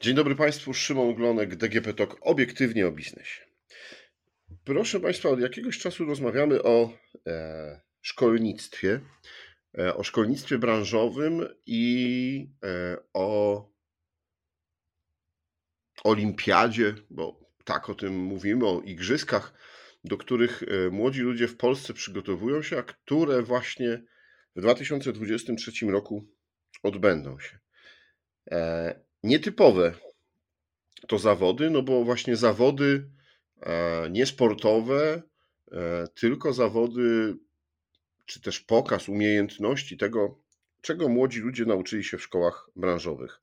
Dzień dobry Państwu, Szymon Glonek, DGP TOK, obiektywnie o biznesie. Proszę Państwa, od jakiegoś czasu rozmawiamy o e, szkolnictwie, e, o szkolnictwie branżowym i e, o olimpiadzie, bo tak o tym mówimy, o igrzyskach, do których e, młodzi ludzie w Polsce przygotowują się, a które właśnie w 2023 roku odbędą się. E, nietypowe to zawody, no bo właśnie zawody e, niesportowe, e, tylko zawody, czy też pokaz umiejętności tego, czego młodzi ludzie nauczyli się w szkołach branżowych.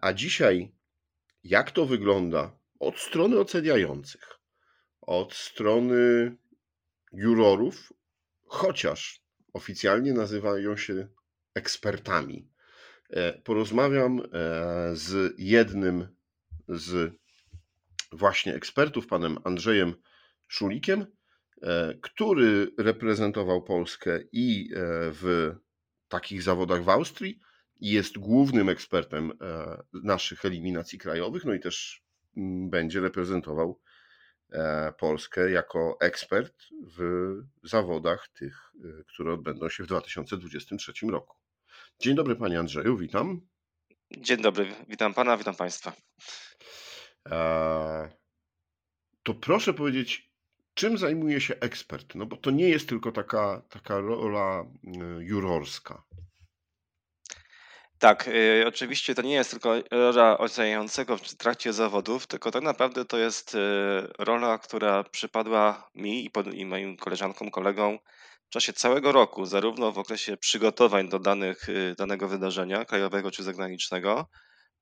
A dzisiaj, jak to wygląda od strony oceniających, od strony jurorów, chociaż oficjalnie nazywają się ekspertami E, porozmawiam e, z jednym z właśnie ekspertów, panem Andrzejem Szulikiem, e, który reprezentował Polskę i w takich zawodach w Austrii i jest głównym ekspertem naszych eliminacji krajowych, no i też mm, będzie reprezentował Polskę jako ekspert w zawodach tych, które odbędą się w 2023 roku. Dzień dobry Panie Andrzeju, witam. Dzień dobry, witam Pana, witam Państwa. Eee, to proszę powiedzieć, czym zajmuje się ekspert? No bo to nie jest tylko taka, taka rola e, jurorska. Tak, y, oczywiście to nie jest tylko rola oceniającego w trakcie zawodów, tylko tak naprawdę to jest y, rola, która przypadła mi i, pod, i moim koleżankom, kolegom w czasie całego roku, zarówno w okresie przygotowań do danych, y, danego wydarzenia, krajowego czy zagranicznego,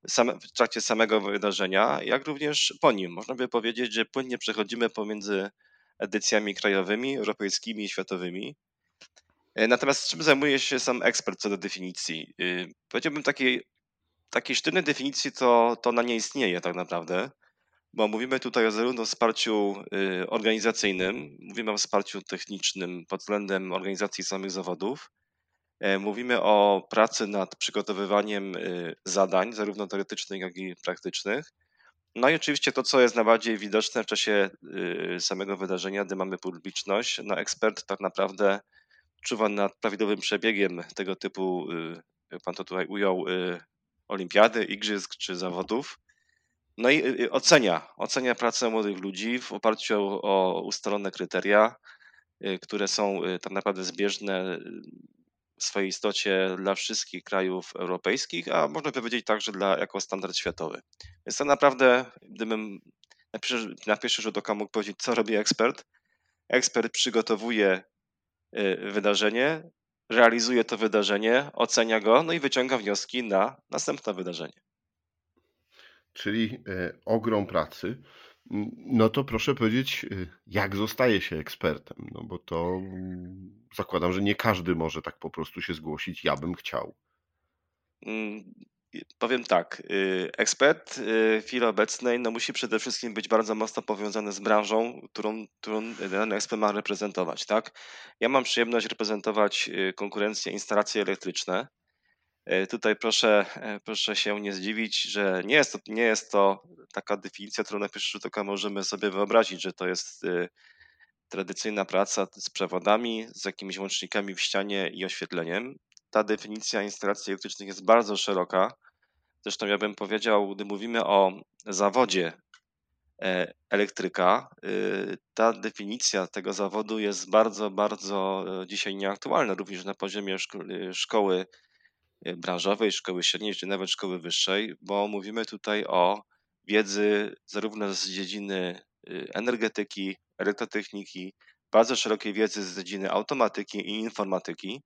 same, w trakcie samego wydarzenia, jak również po nim. Można by powiedzieć, że płynnie przechodzimy pomiędzy edycjami krajowymi, europejskimi i światowymi. E, natomiast czym zajmuje się sam ekspert co do definicji? Y, powiedziałbym takiej, takiej sztywnej definicji to, to na nie istnieje tak naprawdę bo mówimy tutaj o zarówno wsparciu y, organizacyjnym, mówimy o wsparciu technicznym pod względem organizacji samych zawodów, e, mówimy o pracy nad przygotowywaniem y, zadań, zarówno teoretycznych, jak i praktycznych. No i oczywiście to, co jest najbardziej widoczne w czasie samego wydarzenia, gdy mamy publiczność, no ekspert tak naprawdę czuwa nad prawidłowym przebiegiem tego typu, jak pan to tutaj ujął, olimpiady, igrzysk czy zawodów. No i y, y, ocenia, ocenia pracę młodych ludzi w oparciu o ustalone kryteria, y, które są tak naprawdę zbieżne w swojej istocie dla wszystkich krajów europejskich, a można powiedzieć także dla, jako standard światowy. Więc to naprawdę, gdybym na pierwszy, na pierwszy rzut oka mógł powiedzieć, co robi ekspert, ekspert przygotowuje wydarzenie, realizuje to wydarzenie, ocenia go, no i wyciąga wnioski na następne wydarzenie czyli e, ogrom pracy, no to proszę powiedzieć, e, jak zostaje się ekspertem? No bo to mm, zakładam, że nie każdy może tak po prostu się zgłosić, ja bym chciał. Powiem tak, y, ekspert y, w chwili obecnej no musi przede wszystkim być bardzo mocno powiązany z branżą, którą, którą ekspert ma reprezentować. Tak? Ja mam przyjemność reprezentować y, konkurencję instalacje elektryczne tutaj proszę, e, proszę się nie zdziwić, że nie jest, to, nie jest to taka definicja, którą na pierwszy rzut oka możemy sobie wyobrazić, że to jest tradycyjna praca z przewodami, z jakimiś łącznikami w ścianie i oświetleniem. Ta definicja instalacji elektrycznych jest bardzo szeroka. Zresztą ja bym powiedział, gdy mówimy o zawodzie elektryka, ta definicja tego zawodu jest bardzo, bardzo dzisiaj nieaktualna, również na poziomie szkoły Y, branżowej, szkoły średniej, czy nawet szkoły wyższej, bo mówimy tutaj o wiedzy zarówno z dziedziny y, energetyki, elektrotechniki, bardzo szerokiej wiedzy z dziedziny automatyki i informatyki.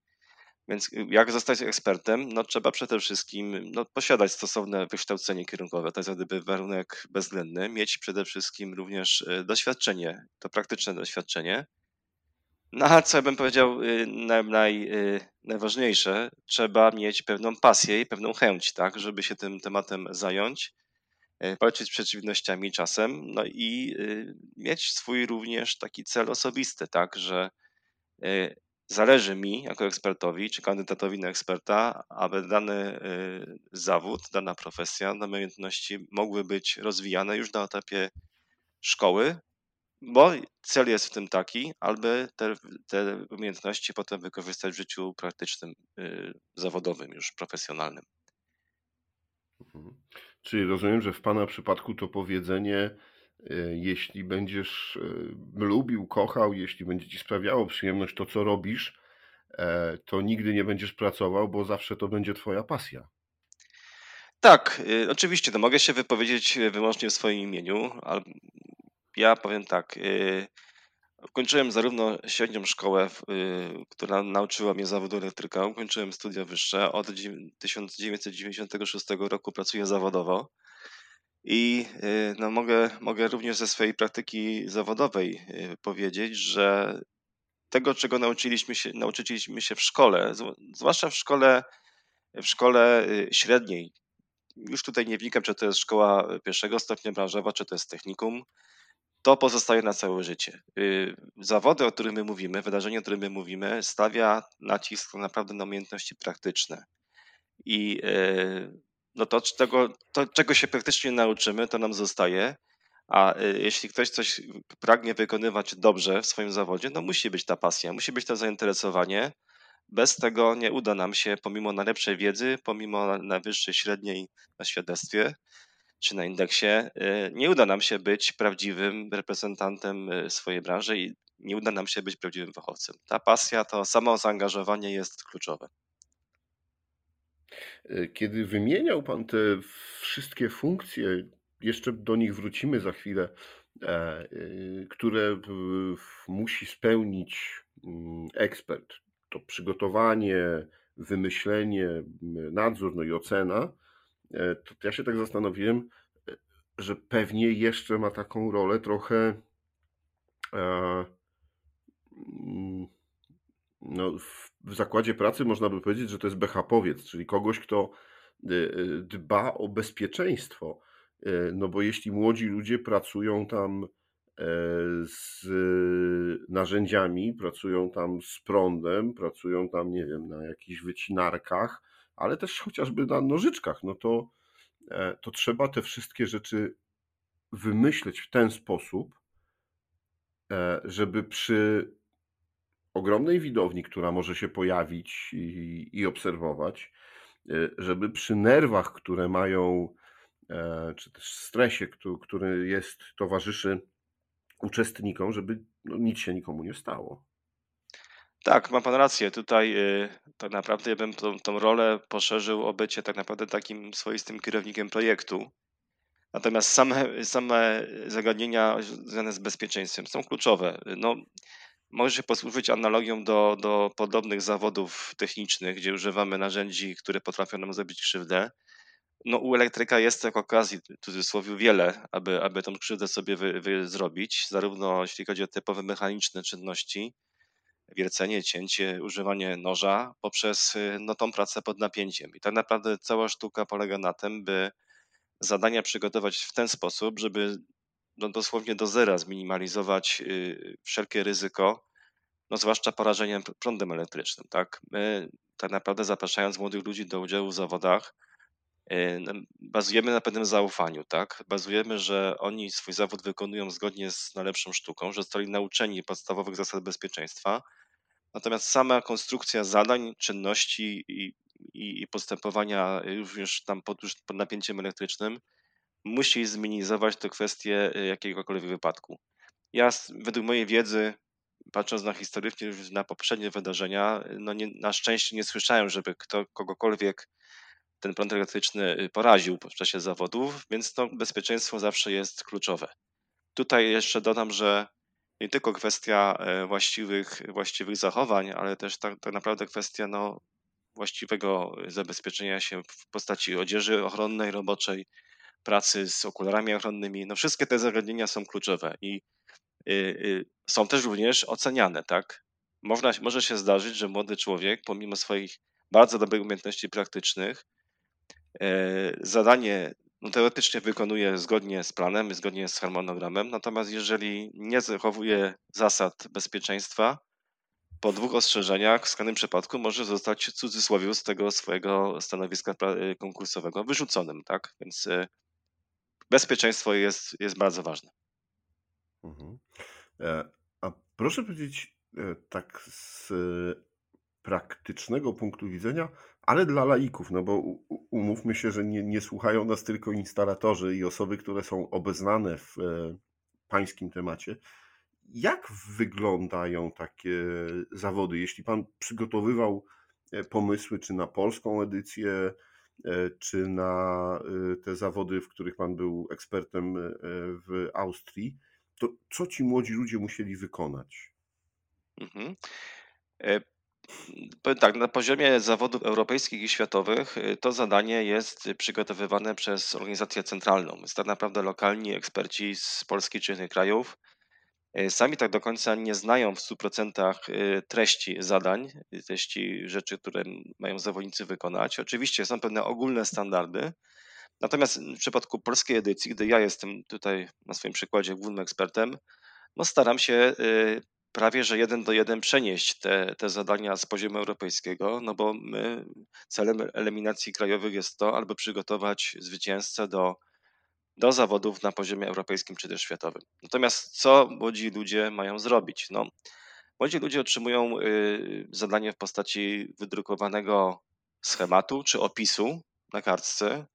Więc y, jak zostać ekspertem? No trzeba przede wszystkim no, posiadać stosowne wykształcenie kierunkowe, to jest gdyby warunek bezwzględny, mieć przede wszystkim również doświadczenie, to praktyczne doświadczenie, no a co bym powiedział y, naj, naj, y, najważniejsze, trzeba mieć pewną pasję i pewną chęć, tak, żeby się tym tematem zająć, y, walczyć z przeciwnościami czasem, no i mieć swój również taki cel osobisty, tak, że zależy mi jako ekspertowi czy kandydatowi na eksperta, aby dany y, zawód, dana profesja, dane umiejętności mogły być rozwijane już na etapie szkoły, bo cel jest w tym taki, aby te, te umiejętności potem wykorzystać w życiu praktycznym, y, zawodowym, już profesjonalnym. Mhm. Czyli rozumiem, że w Pana przypadku to powiedzenie, jeśli będziesz lubił, kochał, jeśli będzie Ci sprawiało przyjemność to, co robisz, e, to nigdy nie będziesz pracował, bo zawsze to będzie Twoja pasja. Tak, y, oczywiście, to mogę się wypowiedzieć wyłącznie w swoim imieniu, ale ja powiem tak. Y, ukończyłem zarówno średnią szkołę, y, która nauczyła mnie zawodu elektryka, ukończyłem studia wyższe. Od 1996 roku pracuję zawodowo i no, mogę, mogę również ze swojej praktyki zawodowej powiedzieć, że tego, czego nauczyliśmy się, nauczyliśmy się w szkole, zwłaszcza w szkole, w szkole średniej, już tutaj nie wnikam, czy to jest szkoła pierwszego stopnia branżowa, czy to jest technikum, to pozostaje na całe życie. Y, zawody, o których my mówimy, wydarzenie, o którym my mówimy, stawia nacisk naprawdę na umiejętności praktyczne. I y, no to, tego, to, czego się praktycznie nauczymy, to nam zostaje. A y, jeśli ktoś coś pragnie wykonywać dobrze w swoim zawodzie, no musi być ta pasja, musi być to zainteresowanie, bez tego nie uda nam się, pomimo najlepszej wiedzy, pomimo najwyższej średniej na świadectwie czy na indeksie, y, nie uda nam się być prawdziwym reprezentantem y, swojej branży i nie uda nam się być prawdziwym fachowcem. Ta pasja, to samo zaangażowanie jest kluczowe. Y, kiedy wymieniał Pan te wszystkie funkcje, jeszcze do nich wrócimy za chwilę, e, które musi spełnić mm, ekspert, to przygotowanie, wymyślenie, nadzór, no i ocena, e, to ja się tak zastanowiłem, e, że pewnie jeszcze ma taką rolę trochę e, mm, no, w zakładzie pracy można by powiedzieć, że to jest BHP-owiec, czyli kogoś, kto dba o bezpieczeństwo. No bo jeśli młodzi ludzie pracują tam E, z narzędziami, pracują tam z prądem, pracują tam, nie wiem, na jakichś wycinarkach, ale też chociażby na nożyczkach, no to, e, to trzeba te wszystkie rzeczy wymyśleć w ten sposób, e, żeby przy ogromnej widowni, która może się pojawić i, i obserwować, żeby przy nerwach, które mają, czy też stresie, który, jest, towarzyszy uczestnikom, żeby no, nic się nikomu nie stało. Tak, ma pan rację. Tutaj y, tak naprawdę ja bym tą, tą rolę poszerzył o bycie tak naprawdę takim swoistym kierownikiem projektu. Natomiast same, same zagadnienia związane z bezpieczeństwem są kluczowe. No, może się posłużyć analogią do, do podobnych zawodów technicznych, gdzie używamy narzędzi, które potrafią nam zrobić krzywdę no, u elektryka jest tak okazji, w cudzysłowie, wiele, aby, aby tą krzywdę sobie wy, wy zrobić, zarówno jeśli chodzi o typowe mechaniczne czynności, wiercenie, cięcie, używanie noża, poprzez no, tą pracę pod napięciem. I tak naprawdę cała sztuka polega na tym, by zadania przygotować w ten sposób, żeby no, dosłownie do zera zminimalizować y, wszelkie ryzyko, no, zwłaszcza porażeniem prądem elektrycznym. Tak? My tak naprawdę zapraszając młodych ludzi do udziału w zawodach, E, bazujemy na pewnym zaufaniu, tak? Bazujemy, że oni swój zawód wykonują zgodnie z najlepszą sztuką, że zostali nauczeni podstawowych zasad bezpieczeństwa. Natomiast sama konstrukcja zadań, czynności i, i, i postępowania również tam pod, już pod napięciem elektrycznym musi zminimalizować tę kwestię e, jakiegokolwiek wypadku. Ja według mojej wiedzy, patrząc na historycznie na poprzednie wydarzenia, no nie, na szczęście nie słyszałem, żeby kto, kogokolwiek ten prąd elektryczny y, poraził w czasie zawodów, więc to bezpieczeństwo zawsze jest kluczowe. Tutaj jeszcze dodam, że nie tylko kwestia właściwych, właściwych zachowań, ale też tak, tak naprawdę kwestia no, właściwego zabezpieczenia się w postaci odzieży ochronnej, roboczej, pracy z okularami ochronnymi. No, wszystkie te zagadnienia są kluczowe i y, y, są też również oceniane. Tak? Można, może się zdarzyć, że młody człowiek, pomimo swoich bardzo dobrych umiejętności praktycznych, E, zadanie no, teoretycznie wykonuje zgodnie z planem, zgodnie z harmonogramem, natomiast jeżeli nie zachowuje zasad bezpieczeństwa, po dwóch ostrzeżeniach w skrajnym przypadku może zostać w cudzysłowie z tego swojego stanowiska y, konkursowego wyrzuconym, tak? Więc y, bezpieczeństwo jest, jest bardzo ważne. Mhm. E, a proszę powiedzieć e, tak z praktycznego punktu widzenia, ale dla laików, no bo umówmy się, że nie, nie słuchają nas tylko instalatorzy i osoby, które są obeznane w e, pańskim temacie. Jak wyglądają takie zawody? Jeśli pan przygotowywał pomysły, czy na polską edycję, czy na te zawody, w których pan był ekspertem w Austrii, to co ci młodzi ludzie musieli wykonać? Mhm. Powiem tak, na poziomie zawodów europejskich i światowych to zadanie jest przygotowywane przez organizację centralną. Jest tak naprawdę lokalni eksperci z Polski czy innych krajów. Y, sami tak do końca nie znają w 100% y, treści zadań, treści rzeczy, które mają zawodnicy wykonać. Oczywiście są pewne ogólne standardy, natomiast w przypadku polskiej edycji, gdy ja jestem tutaj na swoim przykładzie głównym ekspertem, no staram się prawie że jeden do jeden przenieść te, te zadania z poziomu europejskiego, no bo my celem eliminacji krajowych jest to, albo przygotować zwycięzcę do, do zawodów na poziomie europejskim czy też światowym. Natomiast co młodzi ludzie mają zrobić? No, młodzi ludzie otrzymują y, zadanie w postaci wydrukowanego schematu czy opisu na kartce,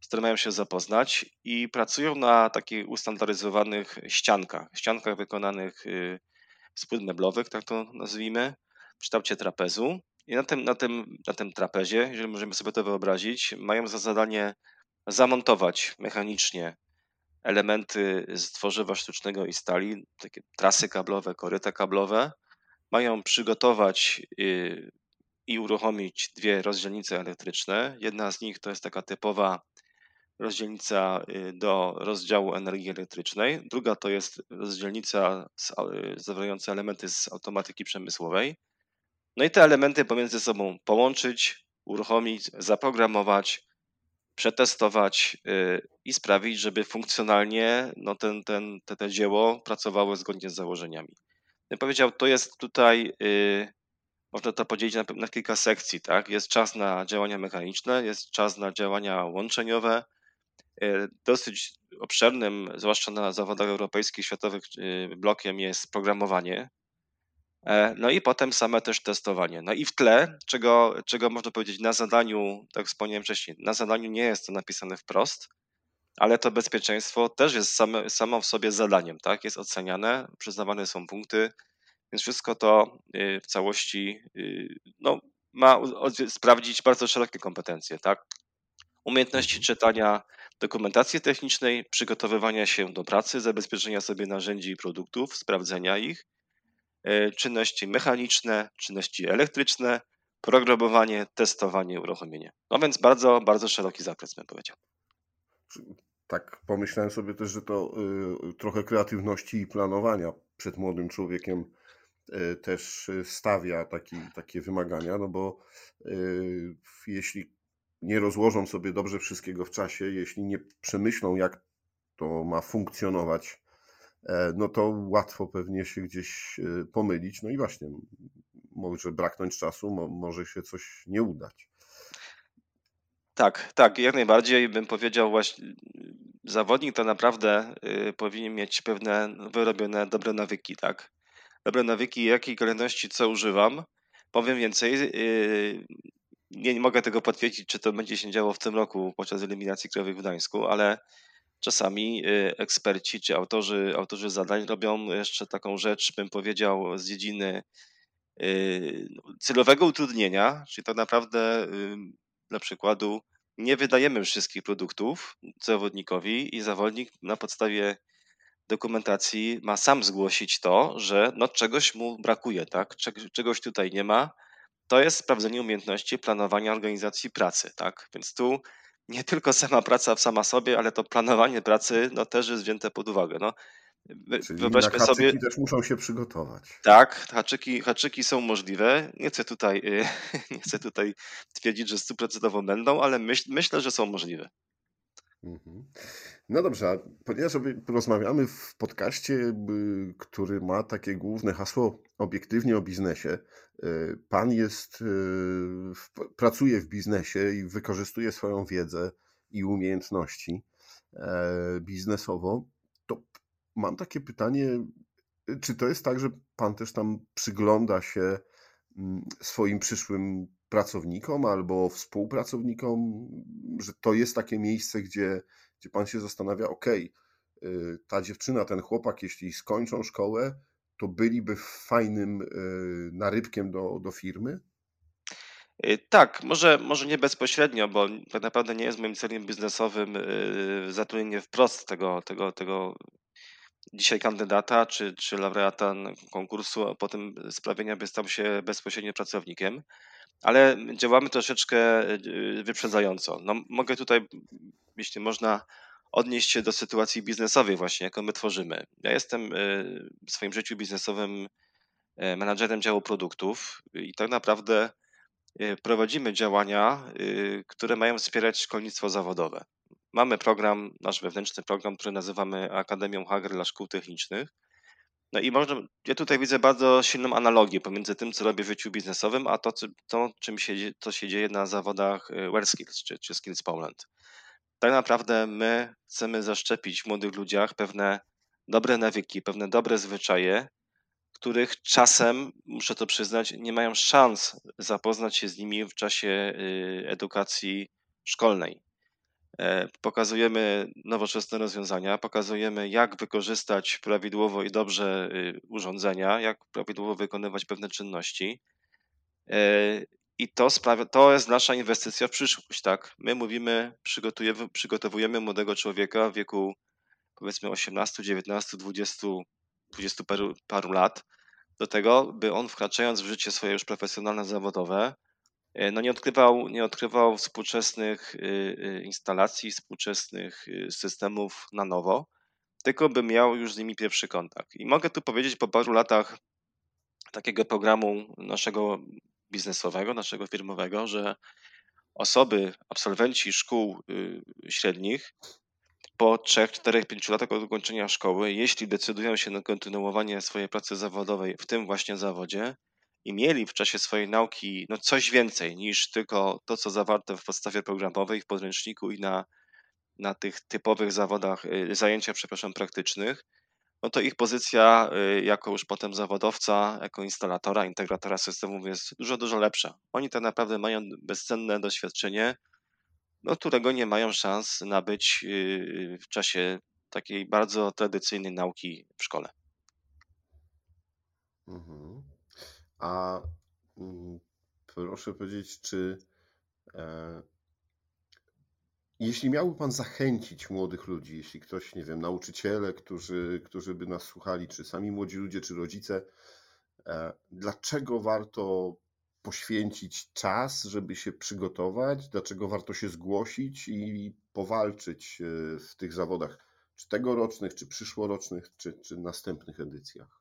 z którym mają się zapoznać i pracują na takich ustandaryzowanych ściankach, ściankach wykonanych y, z płyt meblowych, tak to nazwijmy, w kształcie trapezu. I na tym, na, tym, na tym trapezie, jeżeli możemy sobie to wyobrazić, mają za zadanie zamontować mechanicznie elementy z tworzywa sztucznego i stali, takie trasy kablowe, koryta kablowe. Mają przygotować y, i uruchomić dwie rozdzielnice elektryczne. Jedna z nich to jest taka typowa rozdzielnica y, do rozdziału energii elektrycznej. Druga to jest rozdzielnica y, zawierająca elementy z automatyki przemysłowej. No i te elementy pomiędzy sobą połączyć, uruchomić, zaprogramować, przetestować y, i sprawić, żeby funkcjonalnie no ten, ten, te, te dzieło pracowało zgodnie z założeniami. Ja powiedział, to jest tutaj, można to podzielić na, na kilka sekcji. Tak? Jest czas na działania mechaniczne, jest czas na działania łączeniowe, E, dosyć obszernym, zwłaszcza na zawodach europejskich, światowych blokiem jest programowanie. E, no i potem same też testowanie. No i w tle, czego, czego można powiedzieć na zadaniu, tak wspomniałem wcześniej, na zadaniu nie jest to napisane wprost, ale to bezpieczeństwo też jest same, samo w sobie zadaniem, tak? Jest oceniane, przyznawane są punkty, więc wszystko to w całości no, ma sprawdzić bardzo szerokie kompetencje, tak? Umiejętności mhm. czytania dokumentacji technicznej, przygotowywania się do pracy, zabezpieczenia sobie narzędzi i produktów, sprawdzenia ich, czynności mechaniczne, czynności elektryczne, programowanie, testowanie, uruchomienie. No więc bardzo, bardzo szeroki zakres bym powiedział. Tak, pomyślałem sobie też, że to y, trochę kreatywności i planowania przed młodym człowiekiem y, też stawia taki, takie wymagania, no bo y, jeśli nie rozłożą sobie dobrze wszystkiego w czasie, jeśli nie przemyślą, jak to ma funkcjonować, e, no to łatwo pewnie się gdzieś e, pomylić. No i właśnie, może braknąć czasu, może się coś nie udać. Tak, tak, jak najbardziej bym powiedział właśnie, zawodnik to naprawdę y, powinien mieć pewne wyrobione dobre nawyki, tak? Dobre nawyki, jakiej kolejności co używam. Powiem więcej, y, nie, nie mogę tego potwierdzić, czy to będzie się działo w tym roku podczas eliminacji krajowych w Gdańsku, ale czasami y, eksperci czy autorzy, autorzy zadań robią jeszcze taką rzecz, bym powiedział, z dziedziny y, celowego utrudnienia, czyli tak naprawdę dla przykładu nie wydajemy wszystkich produktów zawodnikowi i zawodnik na podstawie dokumentacji ma sam zgłosić to, że no czegoś mu brakuje, tak? Czegoś tutaj nie ma, to jest sprawdzenie umiejętności planowania organizacji pracy, tak? Więc tu nie tylko sama praca w sama sobie, ale to planowanie pracy no, też jest wzięte pod uwagę. No, Czyli Wyobraźmy na sobie. też muszą się przygotować. Tak, haczyki, haczyki są możliwe. Nie chcę tutaj, nie chcę tutaj twierdzić, że stuprocentowo będą, ale myśl, myślę, że są możliwe. Mhm. No dobrze, ponieważ rozmawiamy w podcaście, który ma takie główne hasło obiektywnie o biznesie, y, pan jest, y, pracuje w biznesie i wykorzystuje swoją wiedzę i umiejętności e, biznesowo, to mam takie pytanie, czy to jest tak, że pan też tam przygląda się mm, swoim przyszłym pracownikom albo współpracownikom, że to jest takie miejsce, gdzie, gdzie pan się zastanawia, ok, ta dziewczyna, ten chłopak, jeśli skończą szkołę, to byliby fajnym y, narybkiem do, do firmy? Y, tak, może, może nie bezpośrednio, bo tak naprawdę nie jest moim celem biznesowym y, zatrudnienie wprost tego, tego, tego dzisiaj kandydata czy, czy laureata konkursu, a potem sprawienia, by stał się bezpośrednio pracownikiem ale działamy troszeczkę y, wyprzedzająco. No, mogę tutaj, jeśli można, odnieść się do sytuacji biznesowej właśnie, jaką my tworzymy. Ja jestem y, w swoim życiu biznesowym y, menadżerem działu produktów i tak naprawdę prowadzimy działania, które mają wspierać szkolnictwo zawodowe. Mamy program, nasz wewnętrzny program, który nazywamy Akademią Hager dla Szkół Technicznych no i można, ja tutaj widzę bardzo silną analogię pomiędzy tym, co robię w życiu biznesowym, a to, co, to czym się, co się dzieje na zawodach y, WorldSkills czy, czy Skills Poland. Tak naprawdę my chcemy zaszczepić w młodych ludziach pewne dobre nawyki, pewne dobre zwyczaje, których czasem, muszę to przyznać, nie mają szans zapoznać się z nimi w czasie y, edukacji szkolnej. E, pokazujemy nowoczesne rozwiązania, pokazujemy, jak wykorzystać prawidłowo i dobrze y, urządzenia, jak prawidłowo wykonywać pewne czynności. E, I to, sprawia, to jest nasza inwestycja w przyszłość. Tak? My mówimy, przygotujemy, przygotowujemy młodego człowieka w wieku powiedzmy 18, 19, 20, 20 paru, paru lat do tego, by on wkraczając w życie swoje już profesjonalne, zawodowe, no nie odkrywał, nie odkrywał współczesnych y, y, instalacji, współczesnych y, systemów na nowo, tylko by miał już z nimi pierwszy kontakt. I mogę tu powiedzieć po paru latach takiego programu naszego biznesowego, naszego firmowego, że osoby, absolwenci szkół średnich po 3, 4, 5 latach od ukończenia szkoły, jeśli decydują się na kontynuowanie swojej pracy zawodowej w tym właśnie zawodzie, i mieli w czasie swojej nauki no, coś więcej niż tylko to, co zawarte w podstawie programowej, w podręczniku i na, na tych typowych zawodach, y, zajęcia, przepraszam, praktycznych, no to ich pozycja y, jako już potem zawodowca, jako instalatora, integratora systemów jest dużo, dużo lepsza. Oni tak naprawdę mają bezcenne doświadczenie, no, którego nie mają szans nabyć y, w czasie takiej bardzo tradycyjnej nauki w szkole. Mhm. A mm, proszę powiedzieć, czy e, jeśli miałby Pan zachęcić młodych ludzi, jeśli ktoś, nie wiem, nauczyciele, którzy, którzy by nas słuchali, czy sami młodzi ludzie, czy rodzice, e, dlaczego warto poświęcić czas, żeby się przygotować, dlaczego warto się zgłosić i powalczyć e, w tych zawodach, czy tegorocznych, czy przyszłorocznych, czy, czy następnych edycjach?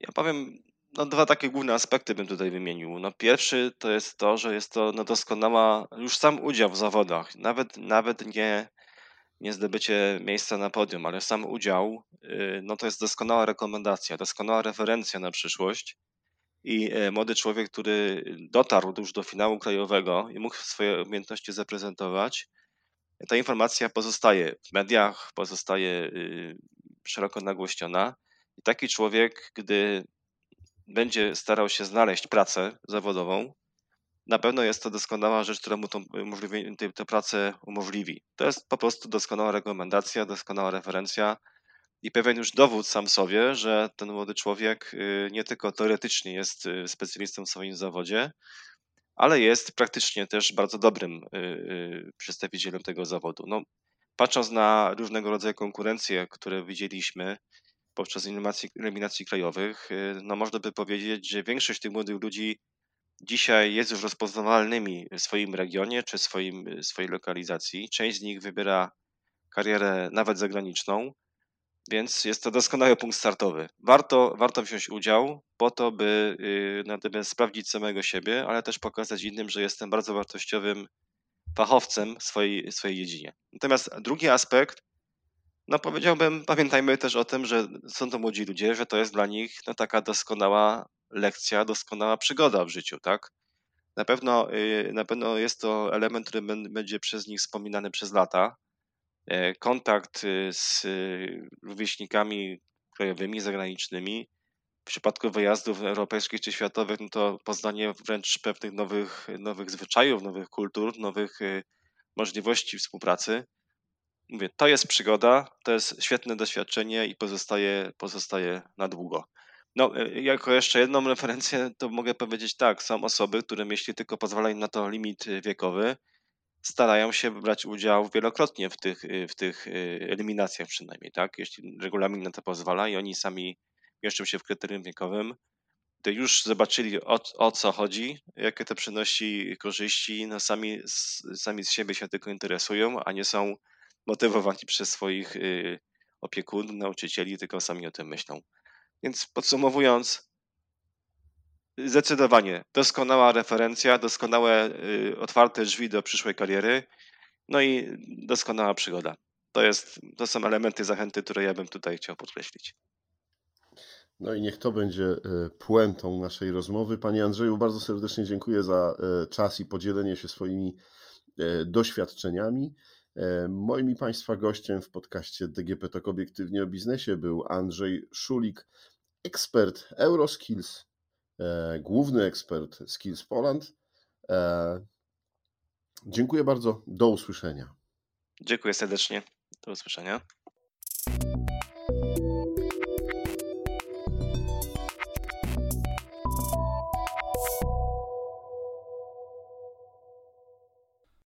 Ja powiem no, dwa takie główne aspekty bym tutaj wymienił. No, pierwszy to jest to, że jest to no, doskonała, już sam udział w zawodach, nawet, nawet nie, nie zdobycie miejsca na podium, ale sam udział, y, no to jest doskonała rekomendacja, doskonała referencja na przyszłość. I e, młody człowiek, który dotarł już do finału krajowego i mógł swoje umiejętności zaprezentować, ta informacja pozostaje w mediach, pozostaje y, szeroko nagłośniona. I taki człowiek, gdy będzie starał się znaleźć pracę zawodową, na pewno jest to doskonała rzecz, która mu tą, tę pracę umożliwi. To jest po prostu doskonała rekomendacja, doskonała referencja i pewien już dowód sam sobie, że ten młody człowiek y, nie tylko teoretycznie jest y, specjalistą w swoim zawodzie, ale jest praktycznie też bardzo dobrym y, przedstawicielem tego zawodu. No, patrząc na różnego rodzaju konkurencje, które widzieliśmy, podczas eliminacji, krajowych, y, no można by powiedzieć, że większość tych młodych ludzi dzisiaj jest już rozpoznawalnymi w swoim regionie czy swoim, y, swojej lokalizacji. Część z nich wybiera karierę nawet zagraniczną, więc jest to doskonały punkt startowy. Warto, warto wziąć udział po to, by y, natomiast sprawdzić samego siebie, ale też pokazać innym, że jestem bardzo wartościowym fachowcem w swojej, swojej dziedzinie. Natomiast drugi aspekt No powiedziałbym, pamiętajmy też o tym, że są to młodzi ludzie, że to jest dla nich no, taka doskonała lekcja, doskonała przygoda w życiu, tak? Na pewno, y, na pewno jest to element, który będzie przez nich wspominany przez lata. E, kontakt y, z y, rówieśnikami krajowymi, zagranicznymi. W przypadku wyjazdów europejskich czy światowych, no to poznanie wręcz pewnych nowych, nowych zwyczajów, nowych kultur, nowych możliwości współpracy. Mówię, to jest przygoda, to jest świetne doświadczenie i pozostaje, pozostaje na długo. No, e, jako jeszcze jedną referencję, to mogę powiedzieć tak, są osoby, które jeśli tylko pozwala im na to limit e, wiekowy, starają się brać udział wielokrotnie w tych, e, w tych eliminacjach przynajmniej, tak? Jeśli regulamin na to pozwala i oni sami mieszczą się w kryterium wiekowym, to już zobaczyli o, o co chodzi, jakie to przynosi korzyści, no sami, sami z siebie się tylko interesują, a nie są motywowani przez swoich opiekunów, nauczycieli, tylko sami o tym myślą. Więc podsumowując, zdecydowanie doskonała referencja, doskonałe y, otwarte drzwi do przyszłej kariery, no i doskonała przygoda. To, jest, to są elementy zachęty, które ja bym tutaj chciał podkreślić. No i niech to będzie y, puentą naszej rozmowy. Panie Andrzeju, bardzo serdecznie dziękuję za y, czas i podzielenie się swoimi doświadczeniami. Moim Państwa gościem w podcaście DGP Talk Obiektywnie o Biznesie był Andrzej Szulik, ekspert Euroskills, e, główny ekspert Skills Poland. E, dziękuję bardzo. Do usłyszenia. Dziękuję serdecznie. Do usłyszenia.